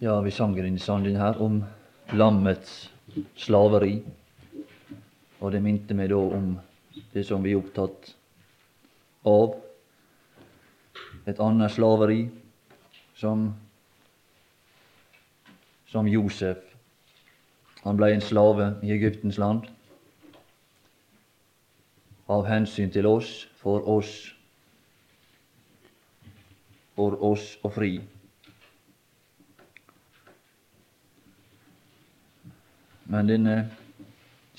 Ja, vi sang i denne sangen her om lammets slaveri. Og det minte meg da om det som vi er opptatt av. Et annet slaveri som, som Josef. Han ble en slave i Egyptens land. Av hensyn til oss, for oss, for oss å fri. Men denne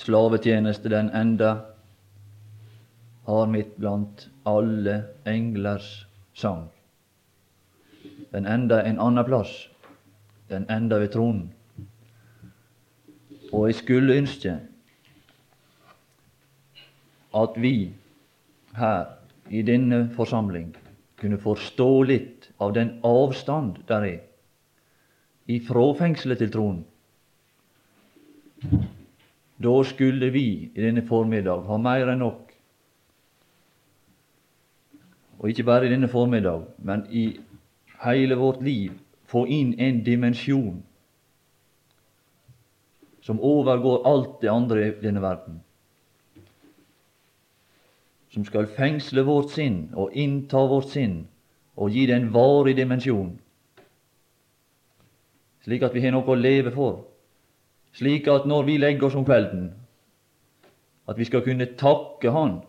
slavetjeneste, den enda har mitt blant alle englers sang. Den enda en annen plass. Den enda ved tronen. Og jeg skulle ønske at vi her i denne forsamling kunne forstå litt av den avstand der er ifra fengselet til tronen. Da skulle vi i denne formiddag ha mer enn nok. Og ikke bare i denne formiddag, men i hele vårt liv få inn en dimensjon som overgår alt det andre i denne verden. Som skal fengsle vårt sinn og innta vårt sinn og gi det en varig dimensjon, slik at vi har noe å leve for slik at når vi legger oss om kvelden, at vi skal kunne takke Han,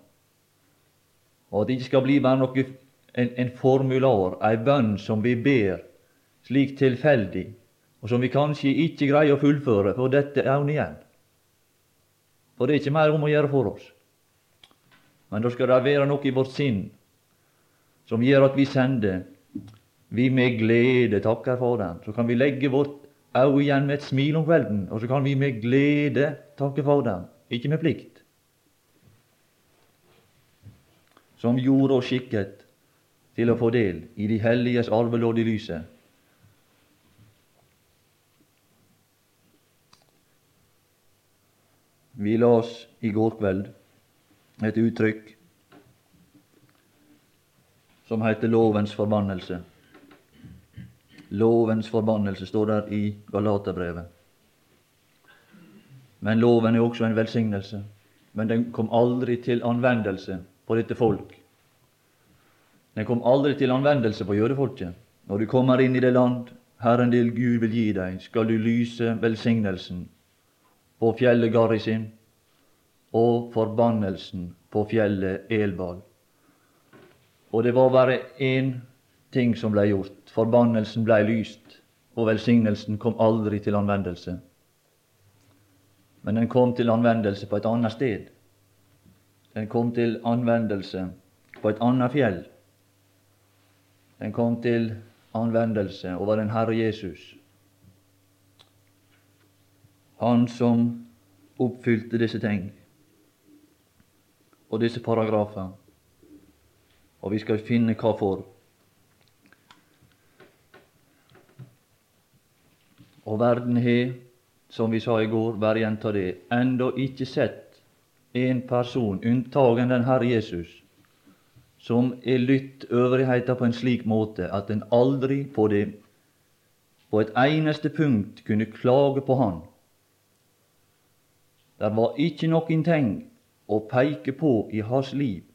og at det ikke skal bli bare noe, en, en formular, ei bønn som vi ber slik tilfeldig, og som vi kanskje ikke greier å fullføre for dette er hun igjen. For det er ikke mer om å gjøre for oss. Men da skal det være noe i vårt sinn som gjør at vi sender. Vi med glede takker for den. Så kan vi legge vårt òg igjen med et smil om kvelden, og så kan vi med glede takke for Faderen, ikke med plikt. Som gjorde oss skikket til å få del i de helliges arvelodd i lyset. Vi las i går kveld et uttrykk som heter lovens forbannelse. Lovens forbannelse står der i Galaterbrevet. Men loven er også en velsignelse. Men den kom aldri til anvendelse på dette folk. Den kom aldri til anvendelse på jødefolket. Når du kommer inn i det land Herren din Gud vil gi deg, skal du lyse velsignelsen på fjellet Garisim og forbannelsen på fjellet Elbal. Og det var bare én ting som ble gjort. Forbannelsen blei lyst, og velsignelsen kom aldri til anvendelse. Men den kom til anvendelse på et annet sted. Den kom til anvendelse på et annet fjell. Den kom til anvendelse over den Herre Jesus. Han som oppfylte disse ting og disse paragrafer. Og vi skal finne hva for. Og verden har, som vi sa i går, bare gjenta det, ennå ikke sett en person, unntagen den Herre Jesus, som er lytt øvrigheta på en slik måte at en aldri på det på et eneste punkt kunne klage på Han. Det var ikke noen ting å peke på i hans liv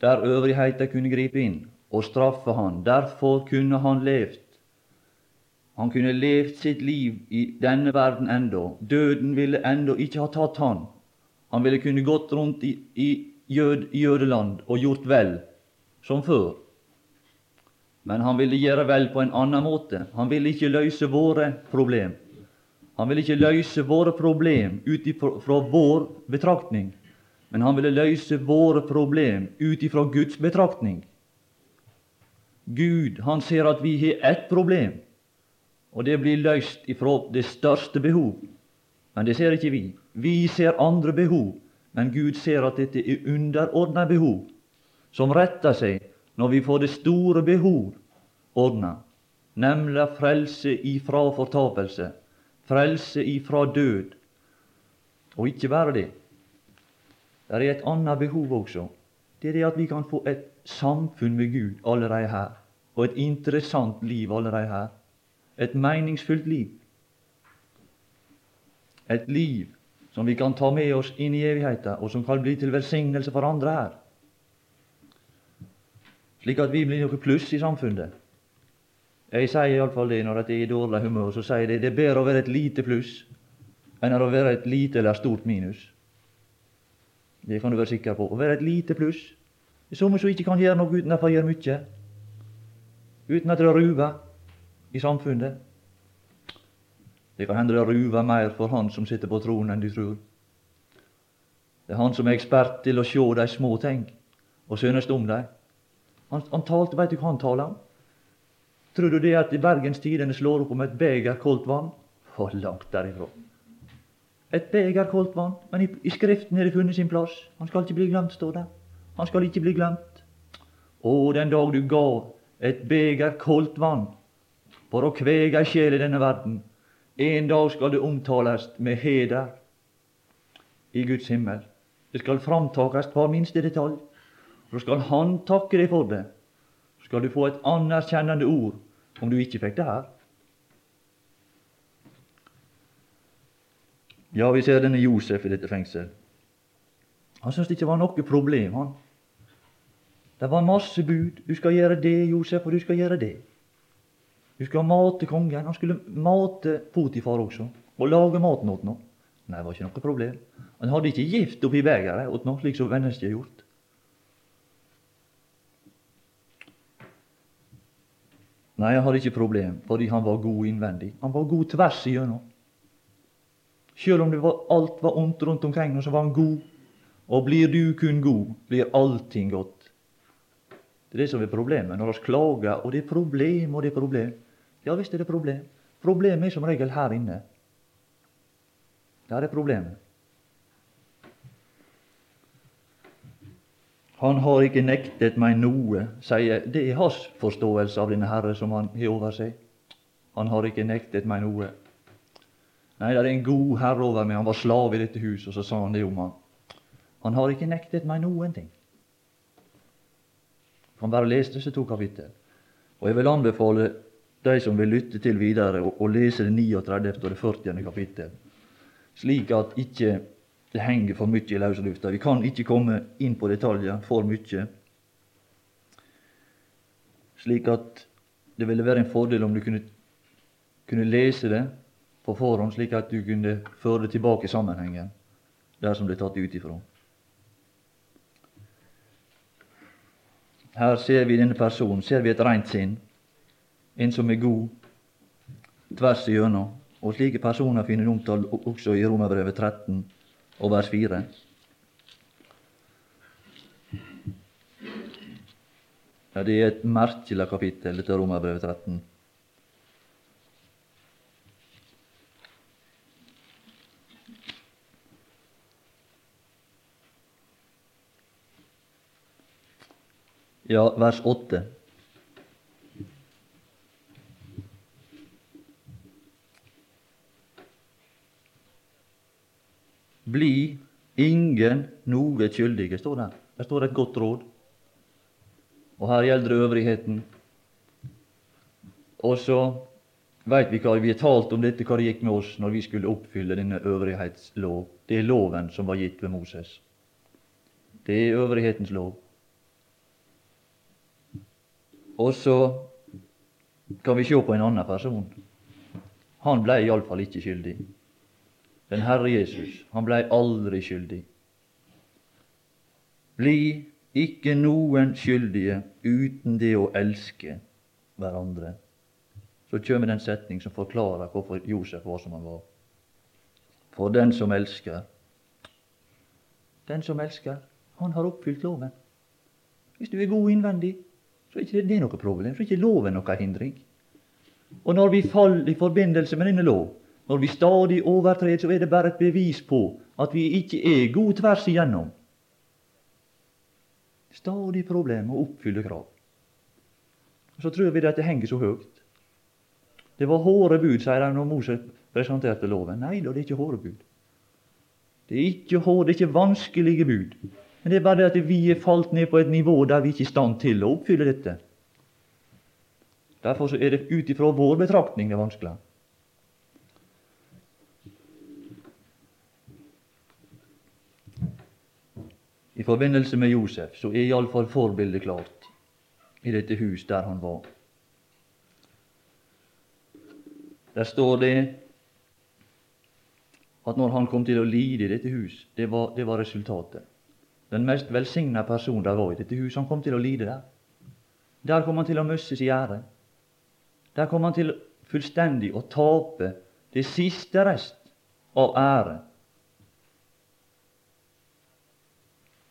der øvrigheta kunne gripe inn og straffe han. Derfor kunne han levd han kunne levd sitt liv i denne verden enda. Døden ville enda ikke ha tatt han. Han ville kunne gått rundt i, i jød, jødeland og gjort vel, som før. Men han ville gjøre vel på en annen måte. Han ville ikke løse våre problem. Han ville ikke løse våre problem ut ifra vår betraktning, men han ville løse våre problem ut ifra Guds betraktning. Gud, han ser at vi har ett problem og det blir løst ifra det største behov. Men det ser ikke vi. Vi ser andre behov, men Gud ser at dette er underordna behov, som retter seg når vi får det store behov ordna, nemlig frelse ifra fortapelse, frelse ifra død. Og ikke bare det. Det er et annet behov også. Det er det at vi kan få et samfunn med Gud allerede her, og et interessant liv allerede her et meningsfullt liv. Et liv som vi kan ta med oss inn i evigheten, og som kan bli til velsignelse for andre her. Slik at vi blir noe pluss i samfunnet. Jeg sier iallfall det når jeg er i dårlig humør. Så sier jeg det, er bedre å være et lite pluss enn å være et lite eller stort minus. Det kan du være sikker på. Å være et lite pluss. Det er somme som ikke kan gjøre noe uten at de gjør mye. Uten at det ruver i samfunnet. Det kan hende det ruver mer for han som sitter på tronen, enn du tror. Det er han som er ekspert til å sjå de små ting og synest om dem. Han, han talte, veit du hva han taler om? Tror du det at i Bergens Tidende slår opp om et beger koldt vann? For langt derifra. Et beger koldt vann, men i, i Skriften har det funnet sin plass. Han skal ikke bli glemt, står det. Han skal ikke bli glemt. Å, den dag du gav et beger koldt vann for å kvege ei sjel i denne verden, en dag skal det omtales med heder i Guds himmel. Det skal framtakes hver minste detalj. Så skal Han takke deg for det skal du få et anerkjennende ord om du ikke fikk det her. Ja, vi ser denne Josef i dette fengsel. Han syntes det ikke var noe problem, han. Det var masse bud. Du skal gjøre det, Josef, og du skal gjøre det. Du skal mate kongen. Han skulle mate Potifar også, og lage maten åt ham. Nei, det var ikke noe problem. Han hadde ikke gift oppi begeret åt ham, slik som mennesket har gjort. Nei, han hadde ikke problem, fordi han var god innvendig. Han var god tvers igjennom. Selv om var, alt var ondt rundt omkring, så var han god. Og blir du kun god, blir allting godt. Det er det som er problemet når vi klager, og det er problem, og det er problem. Ja visst er det problem. Problemet er som regel her inne. Der er problemet. Han har ikke nektet meg noe, sier Det er hans forståelse av denne Herre som han har over seg. Han har ikke nektet meg noe. Nei, det er en god herre over meg. Han var slave i dette huset, og så sa han det om han. Han har ikke nektet meg noen ting. Han bare leste disse to kapittel. Og jeg vil anbefale de som vil lytte til videre, og lese det 39. og det 40. kapittel, slik at ikke det henger for mye i løse lufta. Vi kan ikke komme inn på detaljer for mye. Slik at det ville være en fordel om du kunne, kunne lese det på forhånd, slik at du kunne føre det tilbake i sammenhengen der som det er tatt ut ifra. Her ser vi denne personen, ser vi et rent sinn, en som er god tvers igjennom. Og slike personer finner du omtalt også i Romerbrevet 13 og vers 4. Ja, det er et merkelig kapittel, dette Romerbrevet 13. Ja, vers 8. Bli ingen noe skyldige, står det. Der står et godt råd. Og her gjelder det øvrigheten. Og så veit vi hva vi har talt om dette, hva det gikk med oss når vi skulle oppfylle denne øvrighetslov. Det er loven som var gitt ved Moses. Det er øvrighetens lov. Og så kan vi se på en annen person. Han ble iallfall ikke skyldig. Den Herre Jesus, han blei aldri skyldig. Bli ikke noen skyldige uten det å elske hverandre. Så kjem den setning som forklarer hvorfor Josef var som han var. For den som elsker Den som elsker, han har oppfylt loven. Hvis du er god innvendig, så er ikke det noe problem. Så er ikke loven noe hindring. Og når vi faller i forbindelse med denne lov, når vi stadig overtrer, så er det bare et bevis på at vi ikke er gode tvers igjennom. Stadig problem å oppfylle krav. Så tror vi det at det henger så høyt. Det var hårde bud, sier de når Moses presenterte loven. Nei da, det er ikke hårde bud. Det er ikke hårde, det er ikke vanskelige bud. Men det er bare det at vi er falt ned på et nivå der vi ikke er i stand til å oppfylle dette. Derfor så er det ut ifra vår betraktning det er vanskelig. I forbindelse med Josef så er iallfall forbildet klart i dette hus der han var. Der står det at når han kom til å lide i dette hus, det var, det var resultatet. Den mest velsigna person der var i dette hus, han kom til å lide der. Der kom han til å miste sin ære. Der kom han til fullstendig å tape det siste rest av ære.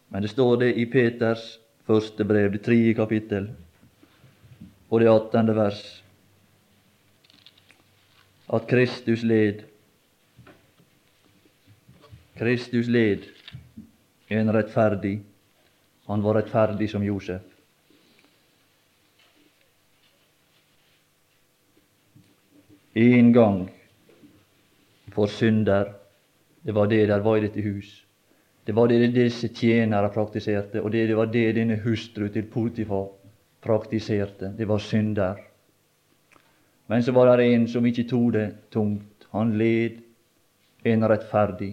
Men det står det i Peters første brev, det tredje kapittel, og det attende vers, at Kristus led. Kristus led en rettferdig. Han var rettferdig som Josef. En gang for synder. Det var det der var i dette hus. Det var det disse tjenere praktiserte, og det, var det denne hustru til Potifar praktiserte. Det var synder. Men så var det en som ikke tok det tungt. Han led en rettferdig.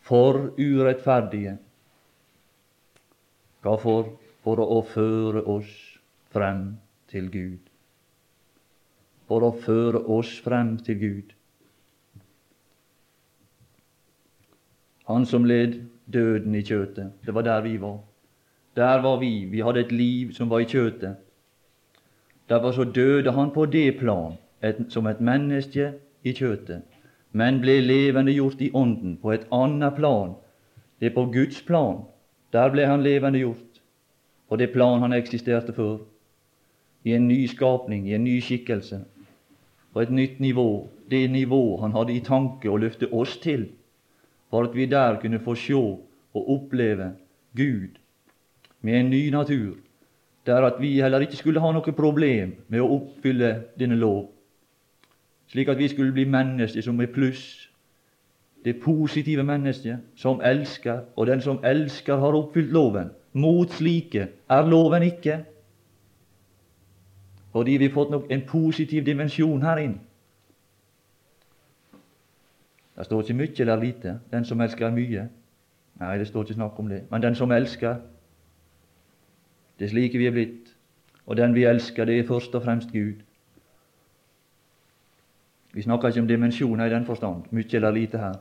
For urettferdige. Hvorfor? For å føre oss frem til Gud for å føre oss frem til Gud. Han som led døden i kjøtet. Det var der vi var. Der var vi. Vi hadde et liv som var i kjøtet. Derfor så døde han på det plan, et, som et menneske i kjøtet, men ble levende gjort i ånden på et annet plan. Det er på Guds plan. Der ble han levende gjort, på det plan han eksisterte før. I en ny skapning, i en ny skikkelse på et nytt nivå, det nivå han hadde i tanke å løfte oss til, for at vi der kunne få se og oppleve Gud med en ny natur, der at vi heller ikke skulle ha noe problem med å oppfylle denne lov, slik at vi skulle bli mennesker som er pluss, det positive mennesket som elsker, og den som elsker, har oppfylt loven. Mot slike er loven ikke. Fordi vi har fått nok en positiv dimensjon her inn. Det står ikke mye eller lite. Den som elsker mye. Nei, det står ikke snakk om det. Men den som elsker, det er slik vi er blitt. Og den vi elsker, det er først og fremst Gud. Vi snakker ikke om dimensjoner i den forstand, mye eller lite her.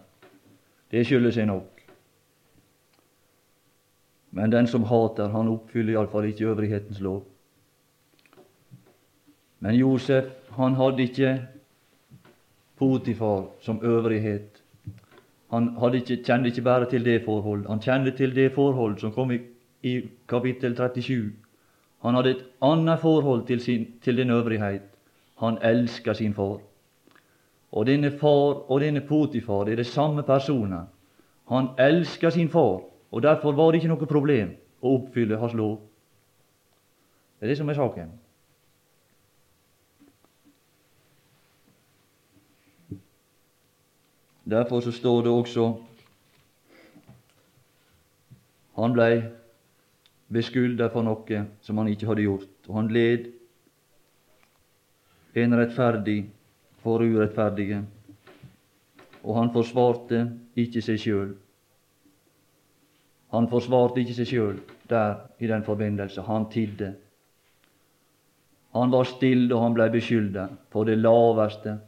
Det skylder seg nok. Men den som hater, han oppfyller iallfall ikke øvrighetens lov. Men Josef han hadde ikke Potifar som øvrighet. Han ikke, kjente ikke bare til det forhold. Han kjente til det forhold som kom i, i kapittel 37. Han hadde et annet forhold til, sin, til den øvrighet. Han elska sin far. Og denne far og denne Potifar er det samme personer. Han elska sin far, og derfor var det ikke noe problem å oppfylle hans lov. Det er det som er saken. Derfor så står det også han blei beskylda for noe som han ikke hadde gjort, og han led en rettferdig for urettferdige, og han forsvarte ikke seg sjøl. Han forsvarte ikke seg sjøl der i den forbindelse. Han tidde. Han var stille, og han blei beskylda for det laveste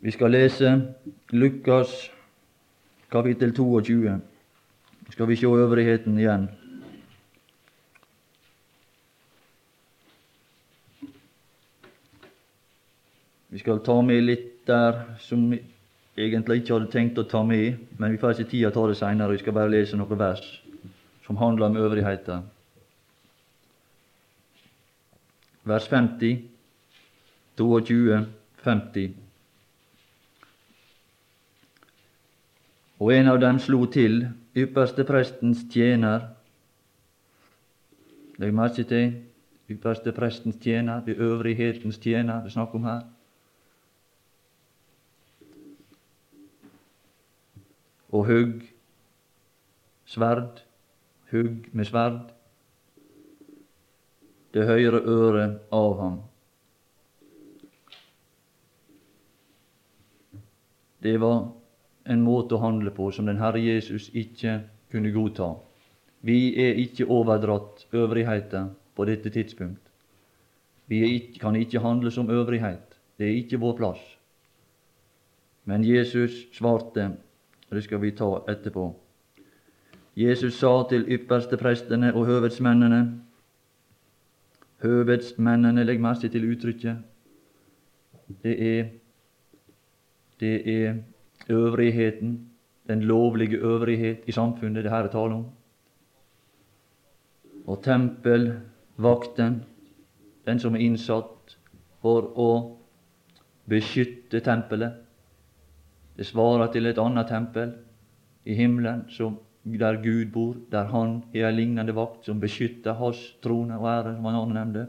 Vi skal lese Lukas kapittel 22. Så skal vi se øvrigheten igjen. Vi skal ta med litt der som vi egentlig ikke hadde tenkt å ta med, men vi får ikke tid til å ta det seinere. Vi skal bare lese noen vers som handler om øvrigheter. Vers 50, 22, 50. Og en av dem slo til, ypperste prestens tjener. Legg merke til ypperste prestens tjener, det øvrighetens tjener det er snakk om her. Og hugg sverd, hugg med sverd, det høyre øret av ham. Det var en måte å handle på som den Herre Jesus ikke kunne godta. Vi er ikke overdratt øvrigheter på dette tidspunkt. Vi ikke, kan ikke handle som øvrighet. Det er ikke vår plass. Men Jesus svarte, og det skal vi ta etterpå. Jesus sa til ypperste prestene og høvedsmennene Høvedsmennene, legg merke til uttrykket. Det er, det er øvrigheten, den lovlige øvrighet i samfunnet det her er tale om. Og tempelvakten, den som er innsatt for å beskytte tempelet. Det svarer til et annet tempel i himmelen som, der Gud bor, der Han er en lignende vakt som beskytter Hans trone og ære, som han nevnte.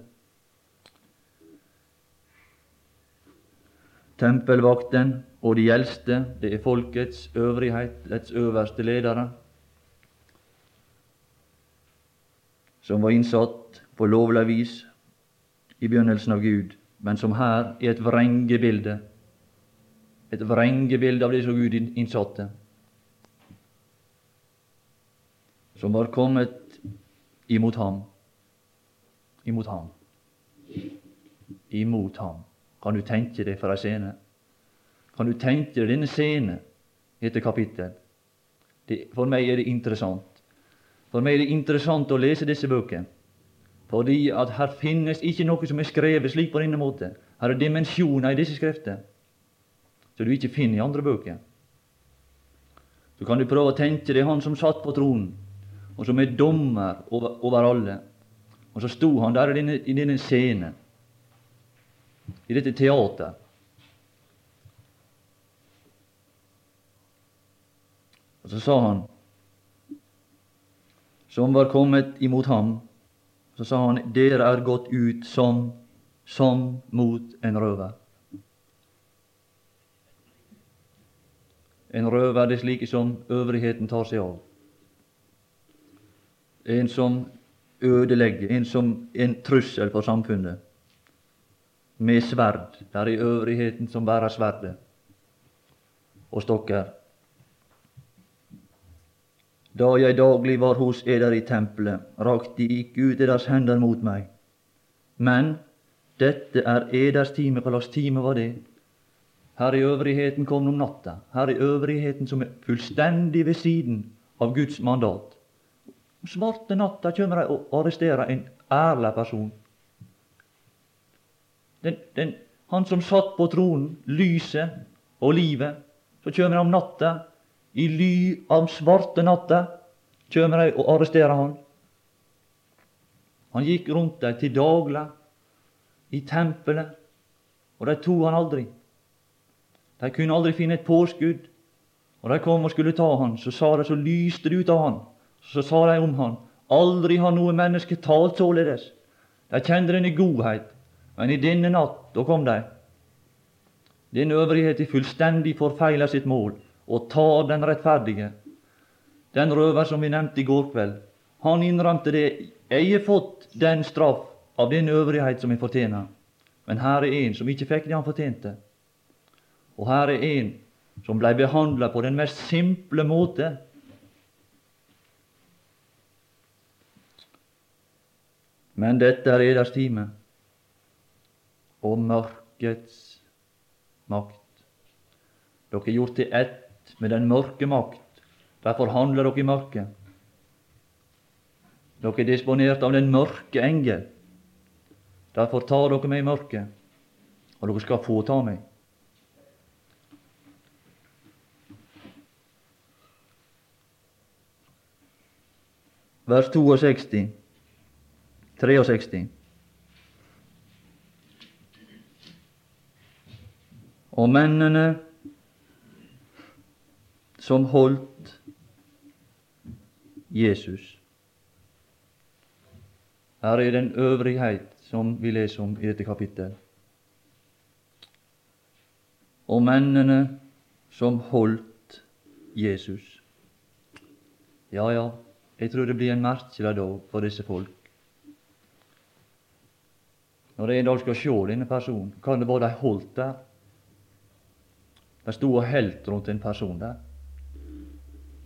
Tempelvakten og de eldste, det er folkets øvrighet, dets øverste ledere, som var innsatt på lovlig vis i begynnelsen av Gud, men som her er et vrengebilde. Et vrengebilde av det som Gud innsatte. Som var kommet imot ham. Imot ham. Imot ham. Kan du tenke deg for ei scene? Kan du tenke deg denne scenen i dette kapittel? Det, for meg er det interessant. For meg er det interessant å lese disse bøkene. Fordi at her finnes ikke noe som er skrevet slik på denne måten. Her er dimensjoner i disse skrifter som du ikke finner i andre bøker. Så kan du prøve å tenke deg han som satt på tronen, og som er dommer over, over alle. Og så sto han der i denne, i denne scenen i dette teater. Og så sa han, som var kommet imot ham, så sa han, dere er gått ut som, som mot en røver. En røver det slike som øvrigheten tar seg av. En som ødelegger, en som en trussel for samfunnet med sverd. Det er øvrigheten som bærer sverdet og stokker. Da jeg daglig var hos eder i tempelet, rakte ikke ut eders hender mot meg. Men dette er eders time. Hva slags time var det? Her i øvrigheten kom om natta. Her i øvrigheten som er fullstendig ved siden av Guds mandat. Svarte natta kommer de og arresterer en ærlig person den, den, han som satt på tronen, lyset og livet. Så kommer de om natta, i ly av svarte natta, kjem dei og arresterer han. Han gikk rundt dei til dagla, i tempelet, og dei tok han aldri. De kunne aldri finne et påskudd. Og de kom og skulle ta han, så sa de, så lyste det ut av han. Så sa de om han, aldri har noe menneske talt således. De kjente denne godhet, men i denne natt, da kom de. Denne øvrighet er fullstendig forfeila sitt mål og tar den rettferdige. Den røver som vi nevnte i går kveld, han innrømte det. Jeg har fått den straff av den øvrighet som jeg fortjener. Men her er en som ikke fikk det han fortjente. Og her er en som blei behandla på den mest simple måte. Men dette er eders time og mørkets makt. Dere er gjort til ett med den mørke makt. Derfor handler dere i mørket. Dere er disponert av den mørke engel. Derfor tar dere meg i mørket, og dere skal få ta meg. Vers 62, 63. Og mennene som holdt Jesus. Her er den øvrighet som vi leser om i dette kapittel. Og mennene som holdt Jesus. Ja, ja, jeg tror det blir en merkelig dag for disse folk. Når jeg en dag skal se denne personen, kan det være de holdt der? De sto og helt rundt en person der.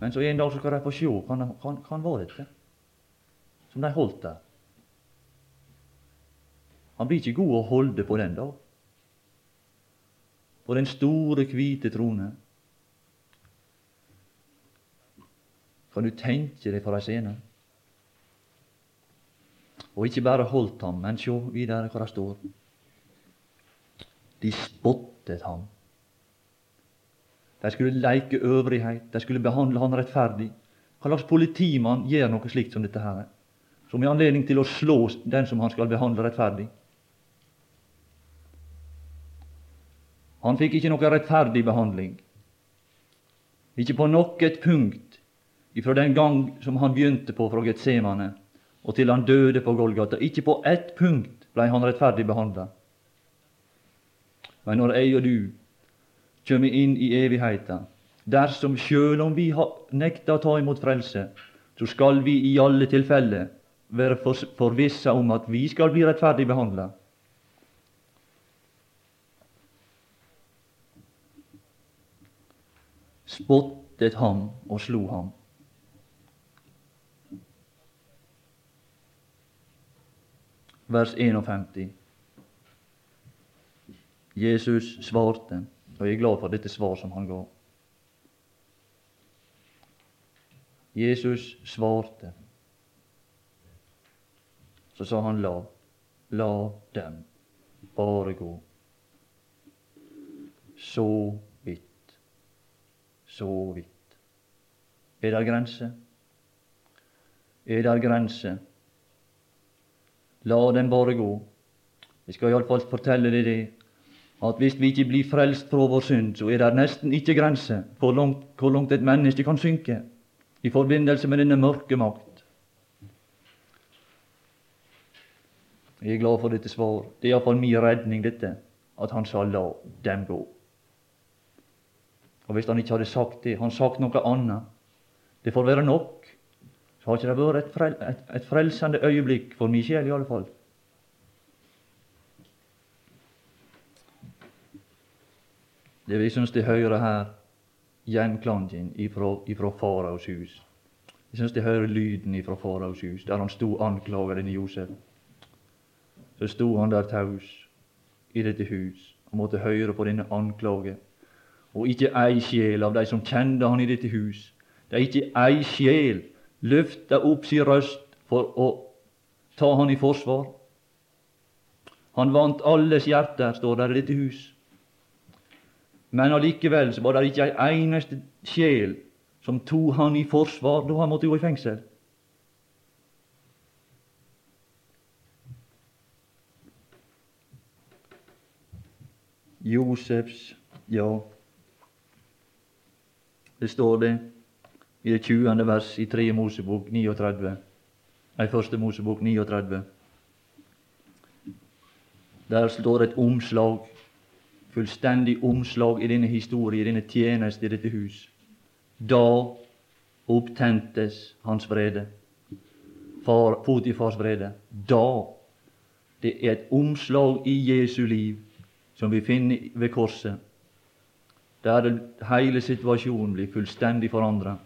Men så en dag så skal de få se hva han, var dette, som de holdt der. Han blir ikke god å holde på den dag. På den store, hvite trone. Kan du tenke deg for ei scene? Og ikke bare holdt ham, men sjå videre hva det står. De spottet ham. De skulle leke øvrighet, de skulle behandle han rettferdig. Hva slags politimann gjør noe slikt som dette her? Som i anledning til å slå den som han skal behandle rettferdig. Han fikk ikke noe rettferdig behandling. Ikke på noe punkt ifra den gang som han begynte på fra Getsemane og til han døde på Golgata. Ikke på ett punkt ble han rettferdig behandla. Men når jeg og du kommer inn i evigheten, dersom sjøl om vi har nekta å ta imot frelse, så skal vi i alle tilfeller være forvissa om at vi skal bli rettferdig behandla. Spottet ham og slo ham. vers 51. Jesus svarte, og jeg er glad for dette svar som han ga. Jesus svarte. Så sa han la. La dem bare gå. Så vidt. Så vidt. Er det grense? Er det grense? La dem bare gå. Jeg skal iallfall fortelle deg det, at hvis vi ikke blir frelst fra vår synd, så er det nesten ikke grense for langt, hvor langt et menneske kan synke i forbindelse med denne mørke makt. Jeg er glad for dette svar. Det er iallfall min redning, dette, at han sa 'la dem gå'. Og Hvis han ikke hadde sagt det, han sagt noe annet, det får være nok, så har ikke det vært et, frel, et, et frelsende øyeblikk for min sjel, i alle fall. Det vi syns det hører her, gjenklangen ifra, faraos hus. Jeg syns det hører lyden ifra faraos hus, der han sto anklaga i Josef. Så sto han der taus i dette hus og måtte høre på denne anklage. Og ikke ei sjel av de som kjente han i dette hus, det er ikke ei sjel løfta opp si røst for å ta han i forsvar. Han vant alles hjerter, står der i dette hus. Men allikevel så var det ikke ei eneste sjel som tok han i forsvar da han måtte gå i fengsel. Josefs Ja, det står det i det 20. vers i 3. Mosebok 39. Nei, 1. Mosebok 39. Der står et omslag, fullstendig omslag i denne historie, i denne tjeneste i dette hus. Da opptentes hans vrede. Far, Potifars vrede. Da. Det er et omslag i Jesu liv som vi finner ved korset, der hele situasjonen blir fullstendig forandra.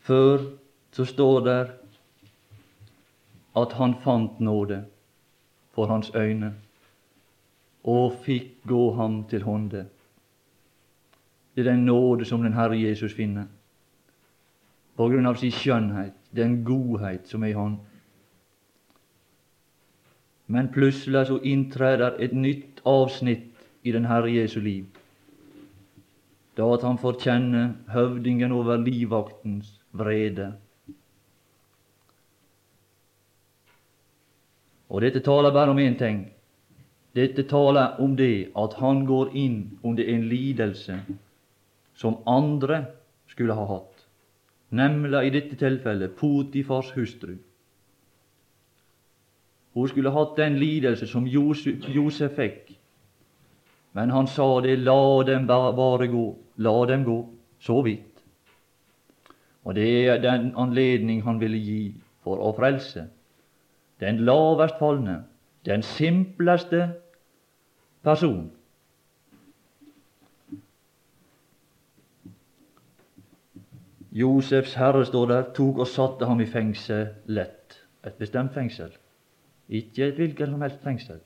Før så står det at han fant nåde for hans øyne og fikk gå ham til hånde. Det er den nåde som den Herre Jesus finner på grunn av sin skjønnhet, den godhet som er i Han. Men plutselig så inntreder et nytt avsnitt i den Herre Jesu liv. Da at han får kjenne høvdingen over livvaktens vrede. Og dette taler bare om én ting. Dette taler om det at han går inn under en lidelse som andre skulle ha hatt, nemlig i dette tilfellet Potifars hustru. Hun skulle hatt den lidelse som Josef, fikk, men han sa det, la dem bare gå, la dem gå, så vidt. Og det er den anledning han ville gi for å frelse den lavest falne, den simpleste person. Josefs herre, står der, tok og satte ham i fengsel lett. Et bestemt fengsel. Ikke et hvilket som helst fengsel.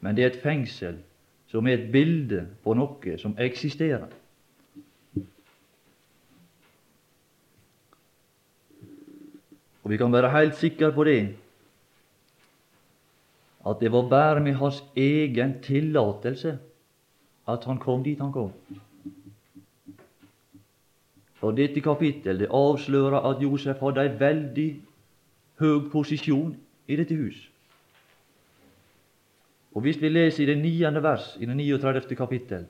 Men det er et fengsel som er et bilde på noe som eksisterer. Og vi kan være helt sikre på det, at det var bare med hans egen tillatelse at han kom dit han kom. For dette kapittel det avslører at Josef hadde en veldig høy posisjon i dette hus. Og Hvis vi leser i det niende vers i det 39. kapittel,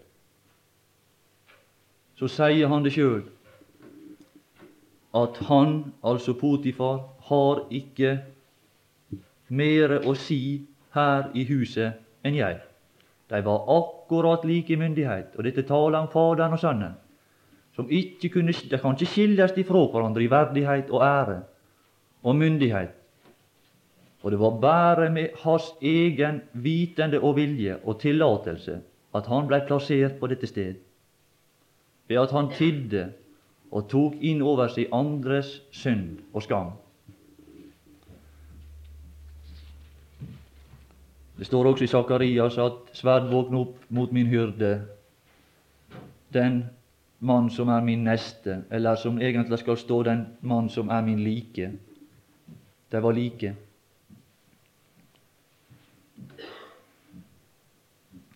så sier han det sjøl at han, altså Potifar, har ikke mere å si her i huset enn jeg. De var akkurat like i myndighet, og dette taler om Faderen og Sønnen som ikke kunne, de kan ikke skilles ifra hverandre i verdighet og ære og myndighet. Og det var bare med hans egen vitende og vilje og tillatelse at han ble plassert på dette sted, ved at han tidde og tok inn over seg andres synd og skam. Det står også i Sakarias at sverd våkne opp mot min hyrde. Den mann som er min neste, eller som egentlig skal stå den mann som er min like. De var like.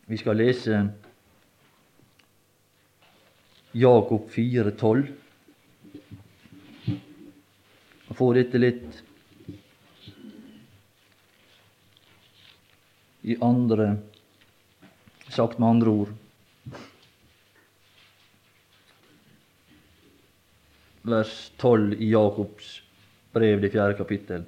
Vi skal lese Jakob 4,12 og få dette litt i andre sagt med andre ord. vers 12 i Jakobs brev, det fjerde kapittel.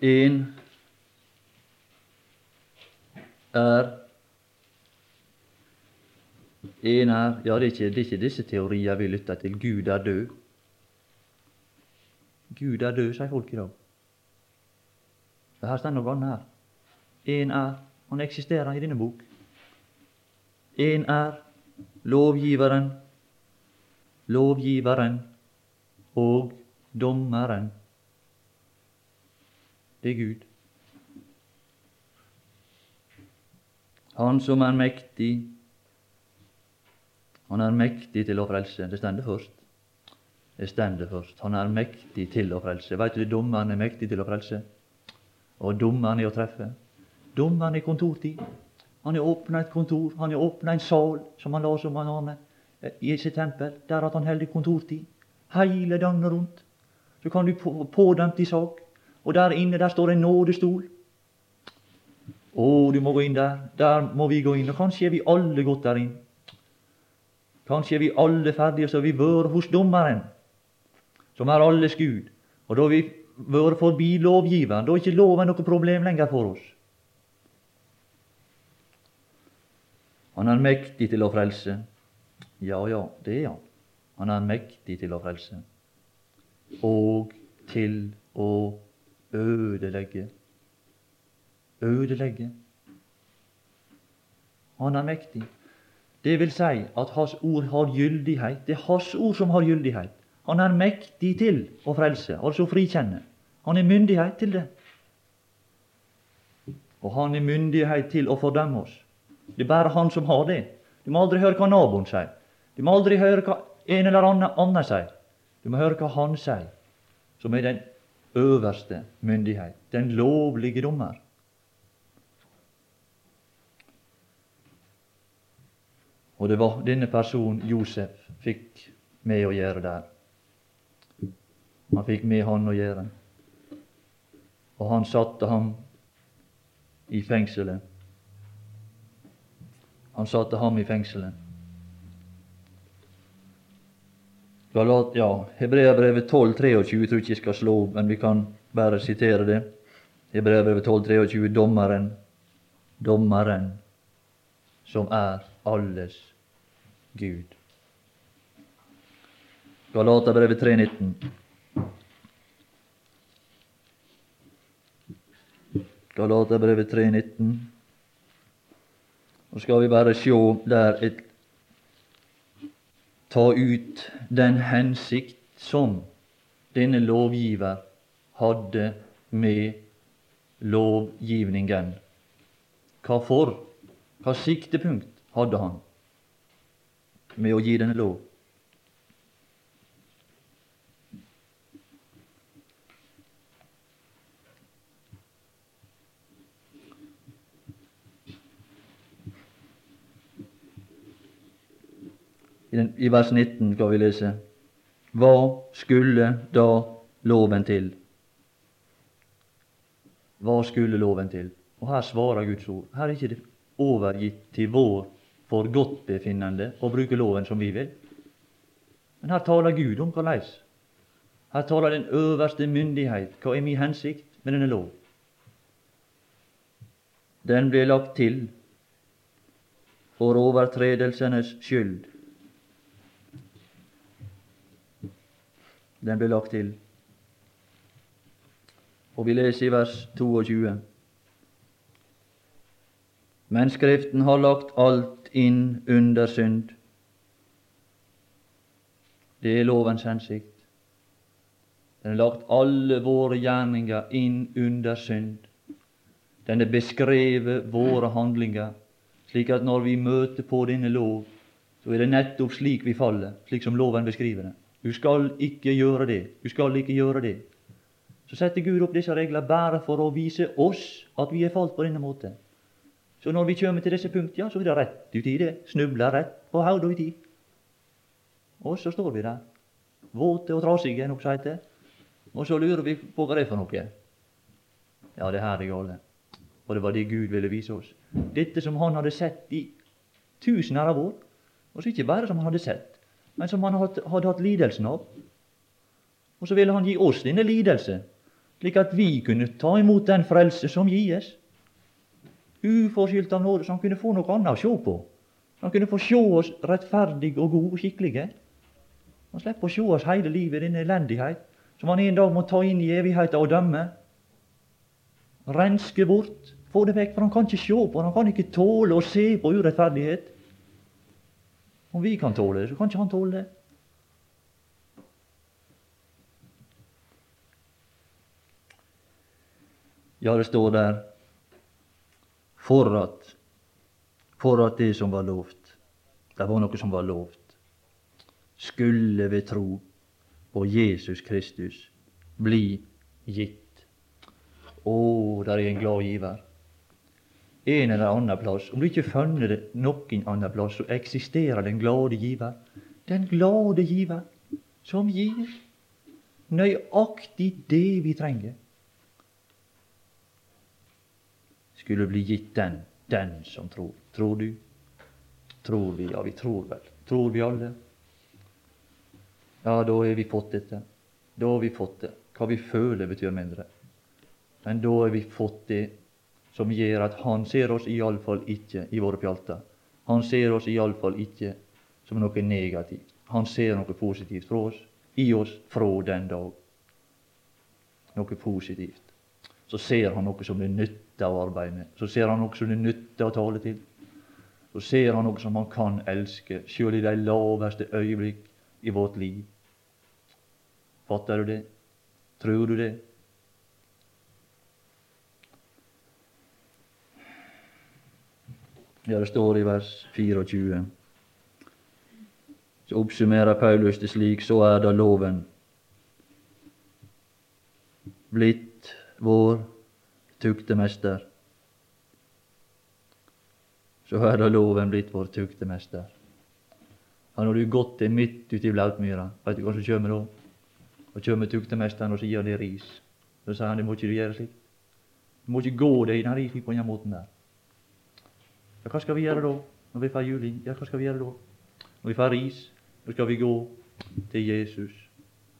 En er En er Ja, det er, ikke, det er ikke disse teorier vi lytter til. Gud er død. Gud er død, sier folk i dag. Det her står noe annet her. En er Han eksisterer i denne bok. En er lovgiveren, lovgiveren og dommeren. Det er Gud. Han som er mektig, han er mektig til å frelse. Det stender først. Det stender først. Han er mektig til å frelse. Veit du dommeren er mektig til å frelse? og dommeren er å treffe. Dommeren er kontortid. Han har åpna et kontor, han har åpna en sal, som han la som han har med, i sitt tempel. Der at han holder kontortid. Hele døgnet rundt. Så kan du få pådømt i sak. Og der inne der står en nådestol. Å, du må gå inn der. Der må vi gå inn. Og kanskje er vi alle gått der inn. Kanskje er vi alle ferdige, så vi vært hos dommeren, som er alles Gud. Og da har vi vært forbi lovgiveren. Da er ikke loven noe problem lenger for oss. Han er mektig til å frelse. Ja, ja, det er han. Han er mektig til å frelse. Og til å ødelegge. Ødelegge. Han er mektig. Det vil si at hans ord har gyldighet. Det er hans ord som har gyldighet. Han er mektig til å frelse, altså frikjenne. Han har myndighet til det. Og han har myndighet til å fordømme oss. Det er bare han som har det. Du må aldri høre hva naboen sier. Du må aldri høre hva en eller annen sier. Du må høre hva han sier, som er den øverste myndighet, den lovlige dommer. Og det var denne personen Josef fikk med å gjøre der. Han fikk med han å gjøre og han satte ham i fengselet. Han satte ham i fengselet. ja, Hebreabrevet 12, 23 tror ikke jeg skal slå men vi kan bare sitere det. Hebreabrevet 12, 23, dommeren, dommeren som er alles Gud. Galaterbrevet 3,19. Galaterbrevet 3,19. Nå skal vi bare sjå der et ta ut den hensikt som denne lovgiver hadde med lovgivningen. Hva for? Hva siktepunkt hadde han med å gi denne lov? I, vers 19 skal vi lese Hva skulle da loven til? Hva skulle loven til? Og Her svarer Guds ord. Her er ikke det overgitt til vår forgodtbefinnende å bruke loven som vi vil. Men her taler Gud om hvordan. Her taler den øverste myndighet. Hva er min hensikt med denne lov? Den ble lagt til for overtredelsenes skyld. Den ble lagt til og vi leser i vers 22. Men Skriften har lagt alt inn under synd. Det er lovens hensikt. Den har lagt alle våre gjerninger inn under synd. Den har beskrevet våre handlinger, slik at når vi møter på denne lov, så er det nettopp slik vi faller, slik som loven beskriver det. Du skal ikke gjøre det, du skal ikke gjøre det. Så setter Gud opp disse reglene bare for å vise oss at vi er falt på denne måten. Så når vi kommer til disse punktene, så er det rett uti det. Snubler rett på hodet uti. Og så står vi der, våte og trasige, noe som heter. Og så lurer vi på hva det er for noe. Ja, det her er gale. Og det var det Gud ville vise oss. Dette som han hadde sett i tusener av år. Og så ikke bare som han hadde sett, men som han hadde, hadde hatt lidelsen av. Og så ville han gi oss denne lidelse slik at vi kunne ta imot den frelse som gis. Uforskyldt av nåde, så han kunne få noe annet å se på. Han kunne få se oss rettferdige og gode og skikkelige. Han slipper å se oss hele livet i denne elendighet, som han en dag må ta inn i evigheten og dømme. Renske bort, få det vekk, for han kan ikke se på Han kan ikke tåle å se på urettferdighet. Om vi kan tåle det, så kan ikke han tåle det. Ja, det står der for at, for at det som var lovt, det var noe som var lovt, skulle ved tro på Jesus Kristus bli gitt. Å, der er en glad giver. En eller annen plass, om du ikke funnet det noen annen plass, så eksisterer den glade giver. Den glade giver som gir nøyaktig det vi trenger. Skulle bli gitt den, den som tror. Tror du? Tror vi? Ja, vi tror vel. Tror vi alle? Ja, da har vi fått dette. Da har vi fått det. Hva vi føler, betyr mindre. Men da har vi fått det som gjør at Han ser oss iallfall ikke i våre pjalter. Han ser oss iallfall ikke som noe negativt. Han ser noe positivt fra oss, i oss, fra den dag. Noe positivt. Så ser han noe som det nytter nytte å arbeide med. Så ser han noe som det nytter å tale til. Så ser han noe som han kan elske, sjøl i de laveste øyeblikk i vårt liv. Fatter du det? Tror du det? Ja, det står i vers 24. Så oppsummerer Paulus det slik, så er da loven blitt vår tuktemester. Så er da loven blitt vår tuktemester. Ja, når du gått til midt ute i blautmyra, veit du hva som kjem da? Og kjem tuktemesteren og sier det er ris. Så sier han det må ikke du gjøre slik. Du må ikke gå deg den risen på den måten der. Ja, hva skal vi gjøre da? Når vi får juling? Ja, hva skal vi gjøre da? Når vi får ris, så skal vi gå til Jesus.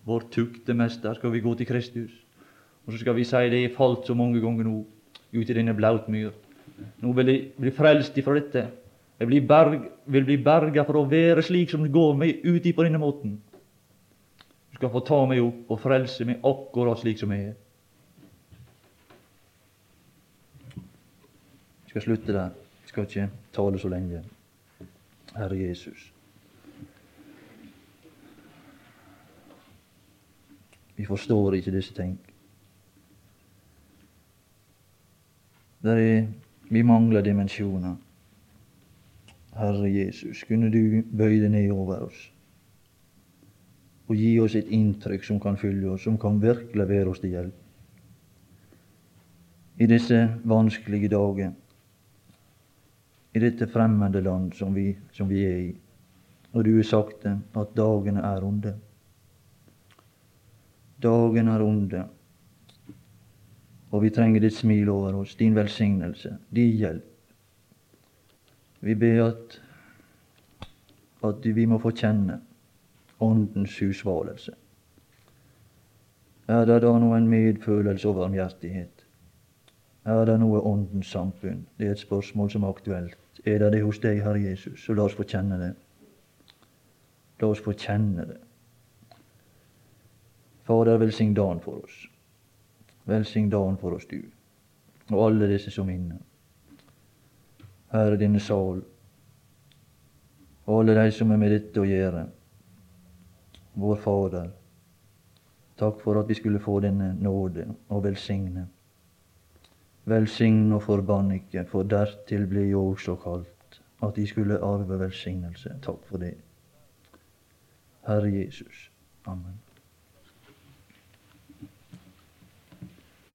Vår tuktemester skal vi gå til Kristus. Og så skal vi si det er falt så mange ganger nå ute i denne blautmyr. Nå vil jeg bli frelst ifra dette. Jeg blir berg, vil bli berga for å være slik som det går meg uti på denne måten. Du skal få ta meg opp og frelse meg akkurat slik som jeg er. Jeg skal slutte der. Jeg skal ikke tale så lenge. Herre Jesus. Vi forstår ikke disse ting. Der er, vi mangler dimensjoner. Herre Jesus, kunne du bøye deg ned over oss og gi oss et inntrykk som kan fylle oss, som kan virkelig være oss til hjelp. I disse vanskelige dager, i dette fremmede land som vi, som vi er i, og du har sagt det, at dagene er onde. Dagene er onde, og vi trenger ditt smil over oss, din velsignelse, din hjelp. Vi ber at, at vi må få kjenne Åndens husvalelse. Er det da noen medfølelse og varmhjertighet? Er det noe Åndens samfunn? Det er et spørsmål som er aktuelt. Er det det hos deg, Herre Jesus? Så la oss få kjenne det. La oss få kjenne det. Fader, velsign dagen for oss. Velsign dagen for oss, du, og alle disse som er inne. Herre, denne sal, og alle de som er med dette å gjøre. Vår Fader, takk for at vi skulle få denne nåde og velsigne. Velsign og forbann ikke, for dertil ble jo også kalt at de skulle arve velsignelse. Takk for det. Herre Jesus. Amen.